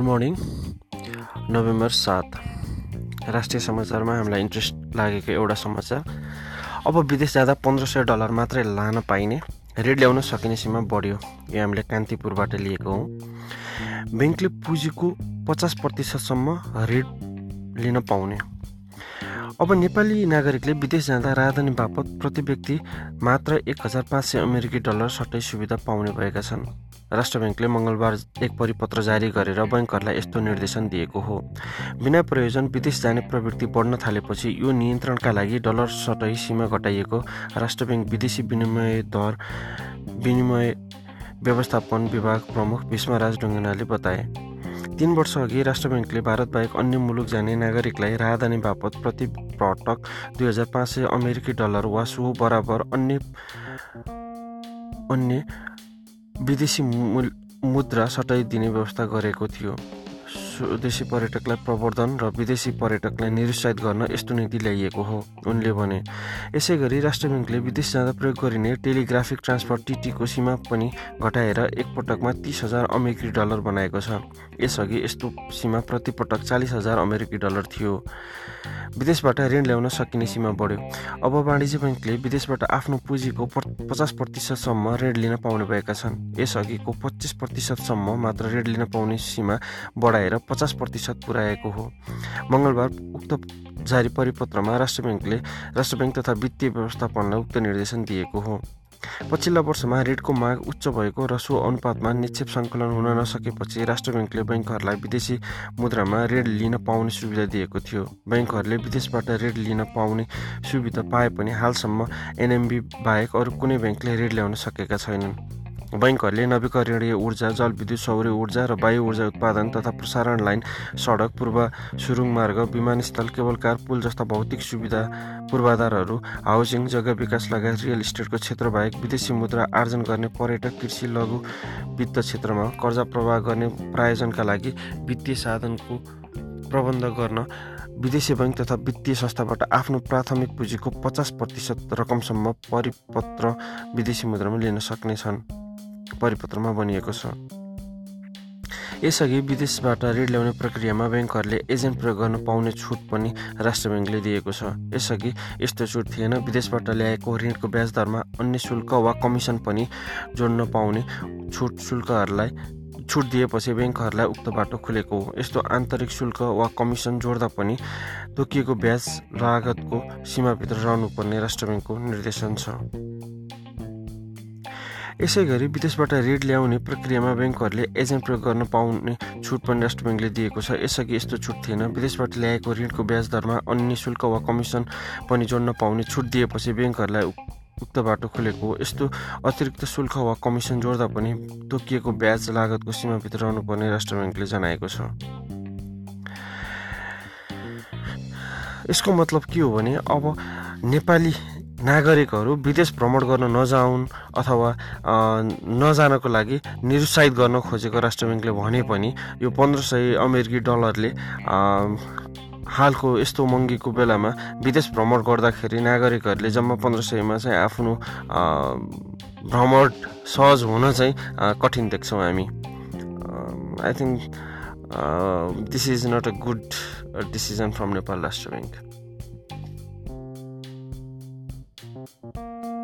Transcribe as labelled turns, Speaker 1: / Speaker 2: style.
Speaker 1: Morning November सात। राष्ट्रिय समाचारमा हामीलाई इन्ट्रेस्ट लागेको एउटा समाचार। अब विदेश जाँदा पन्ध्र सय डलर मात्रै लान पाइने ऋण ल्याउन सकिने सीमा बढ्यो। यो हामीले कान्तिपुरबाट लिएको हौँ। ब्याङ्कले पुँजीको पचास प्रतिशतसम्म ऋण लिन पाउने। अब नेपाली नागरिकले विदेश जाँदा राजधानी बापत प्रति व्यक्ति मात्र एक हजार पाँच सय अमेरिकी डलर सट्टै सुविधा पाउने भएका छन्। राष्ट्र ब्याङ्कले मङ्गलबार एक परिपत्र जारी गरेर बैङ्कहरूलाई यस्तो निर्देशन दिएको हो। बिना प्रयोजन विदेश जाने प्रवृत्ति बढ्न थालेपछि यो नियन्त्रणका लागि डलर सटै सीमा घटाइएको राष्ट्र ब्याङ्क विदेशी विनिमय दर विनिमय व्यवस्थापन विभाग प्रमुख भीष्मराज ढुङ्गनाले बताए। तीन वर्ष अघि राष्ट्र ब्याङ्कले भारतबाहेक अन्य मुलुक जाने नागरिकलाई राहदानी बापत प्रति पटक दुई हजार पाँच सय अमेरिकी डलर वा सो बराबर अन्य अन्य विदेशी मुद्रा सटाइदिने व्यवस्था गरेको थियो। स्वदेशी पर्यटकलाई प्रवर्धन र विदेशी पर्यटकलाई निरुत्साहित गर्न यस्तो नीति ल्याइएको हो उनले भने। यसै गरी राष्ट्र ब्याङ्कले विदेश जाँदा प्रयोग गरिने टेलिग्राफिक ट्रान्सफर टिटीको सीमा पनि घटाएर एकपटकमा तिस हजार अमेरिकी डलर बनाएको छ। यसअघि यस्तो सीमा प्रतिपटक चालिस हजार अमेरिकी डलर थियो। विदेशबाट ऋण ल्याउन सकिने सीमा बढ्यो। अब वाणिज्य ब्याङ्कले विदेशबाट आफ्नो पुँजीको पचास प्रतिशतसम्म ऋण लिन पाउने भएका छन्। यसअघिको पच्चिस प्रतिशतसम्म मात्र ऋण लिन पाउने सीमा बढाएर पचास प्रतिशत पुर्याएको हो। मङ्गलबार उक्त जारी परिपत्रमा राष्ट्र ब्याङ्कले राष्ट्र ब्याङ्क तथा वित्तीय व्यवस्थापनलाई उक्त निर्देशन दिएको हो। पछिल्ला वर्षमा ऋणको माग उच्च भएको र सो अनुपातमा निक्षेप सङ्कलन हुन नसकेपछि राष्ट्र ब्याङ्कले बैङ्कहरूलाई विदेशी मुद्रामा ऋण लिन पाउने सुविधा दिएको थियो। बैङ्कहरूले विदेशबाट ऋण लिन पाउने सुविधा पाए पनि हालसम्म एनएमबी बाहेक अरू कुनै ब्याङ्कले ऋण ल्याउन सकेका छैनन्। बैङ्कहरूले नवीकरणीय ऊर्जा जलविद्युत सौर्य ऊर्जा र वायु ऊर्जा उत्पादन तथा प्रसारण लाइन सडक पूर्व सुरुङ मार्ग विमानस्थल केबल कार पुल जस्ता भौतिक सुविधा पूर्वाधारहरू हाउसिङ जग्गा विकास लगायत रियल इस्टेटको क्षेत्रबाहेक विदेशी मुद्रा आर्जन गर्ने पर्यटक कृषि लघु वित्त क्षेत्रमा कर्जा प्रवाह गर्ने प्रायोजनका लागि वित्तीय साधनको प्रबन्ध गर्न विदेशी बैङ्क तथा वित्तीय संस्थाबाट आफ्नो प्राथमिक पुँजीको पचास प्रतिशत रकमसम्म परिपत्र विदेशी मुद्रामा लिन सक्नेछन्। परिपत्रमा बनिएको छ। यसअघि विदेशबाट ऋण ल्याउने प्रक्रियामा ब्याङ्कहरूले एजेन्ट प्रयोग गर्न पाउने छुट पनि राष्ट्र ब्याङ्कले दिएको छ। यसअघि यस्तो छुट थिएन। विदेशबाट ल्याएको ऋणको ब्याज दरमा अन्य शुल्क वा कमिसन पनि जोड्न पाउने छुट शुल्कहरूलाई छुट दिएपछि ब्याङ्कहरूलाई उक्त बाटो खुलेको हो। यस्तो आन्तरिक शुल्क वा कमिसन जोड्दा पनि तोकिएको ब्याज लागतको सीमाभित्र रहनुपर्ने राष्ट्र ब्याङ्कको निर्देशन छ। यसै गरी विदेशबाट ऋण ल्याउने प्रक्रियामा ब्याङ्कहरूले एजेन्ट प्रयोग गर्न पाउने छुट पनि राष्ट्र ब्याङ्कले दिएको छ। यसअघि यस्तो छुट थिएन। विदेशबाट ल्याएको ऋणको ब्याज दरमा अन्य शुल्क वा कमिसन पनि जोड्न पाउने छुट दिएपछि ब्याङ्कहरूलाई उक्त बाटो खुलेको यस्तो अतिरिक्त शुल्क वा कमिसन जोड्दा पनि तोकिएको ब्याज लागतको सीमाभित्र रहनुपर्ने राष्ट्र ब्याङ्कले जनाएको छ। यसको मतलब के हो भने अब नेपाली नागरिकहरू विदेश भ्रमण गर्न नजाउन् अथवा नजानको लागि निरुत्साहित गर्न खोजेको राष्ट्र ब्याङ्कले भने पनि यो पन्ध्र सय अमेरिकी डलरले हालको यस्तो महँगीको बेलामा विदेश भ्रमण गर्दाखेरि नागरिकहरूले जम्मा पन्ध्र सयमा चाहिँ आफ्नो भ्रमण सहज हुन चाहिँ कठिन देख्छौँ हामी। I think this is not a good decision from Nepal राष्ट्र ब्याङ्क you